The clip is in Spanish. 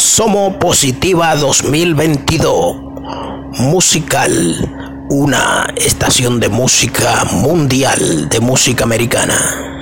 Somos Positiva 2022. Musical. Una estación de música mundial, de música americana.